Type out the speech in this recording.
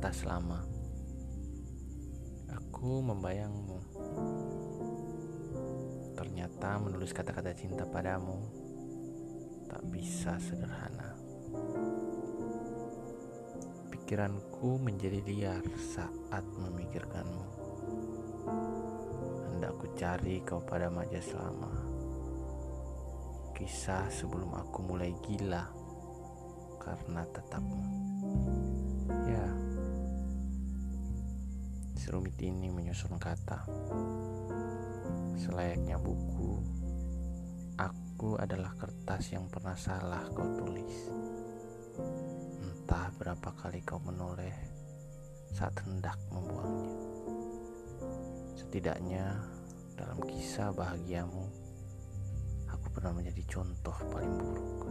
batas lama. Aku membayangmu. Ternyata menulis kata-kata cinta padamu tak bisa sederhana. Pikiranku menjadi liar saat memikirkanmu. Hendak ku cari kau pada majas lama. Kisah sebelum aku mulai gila karena tetapmu. Ya, serumit ini menyusun kata. Selayaknya buku, aku adalah kertas yang pernah salah kau tulis. Entah berapa kali kau menoleh saat hendak membuangnya. Setidaknya dalam kisah bahagiamu, aku pernah menjadi contoh paling buruk.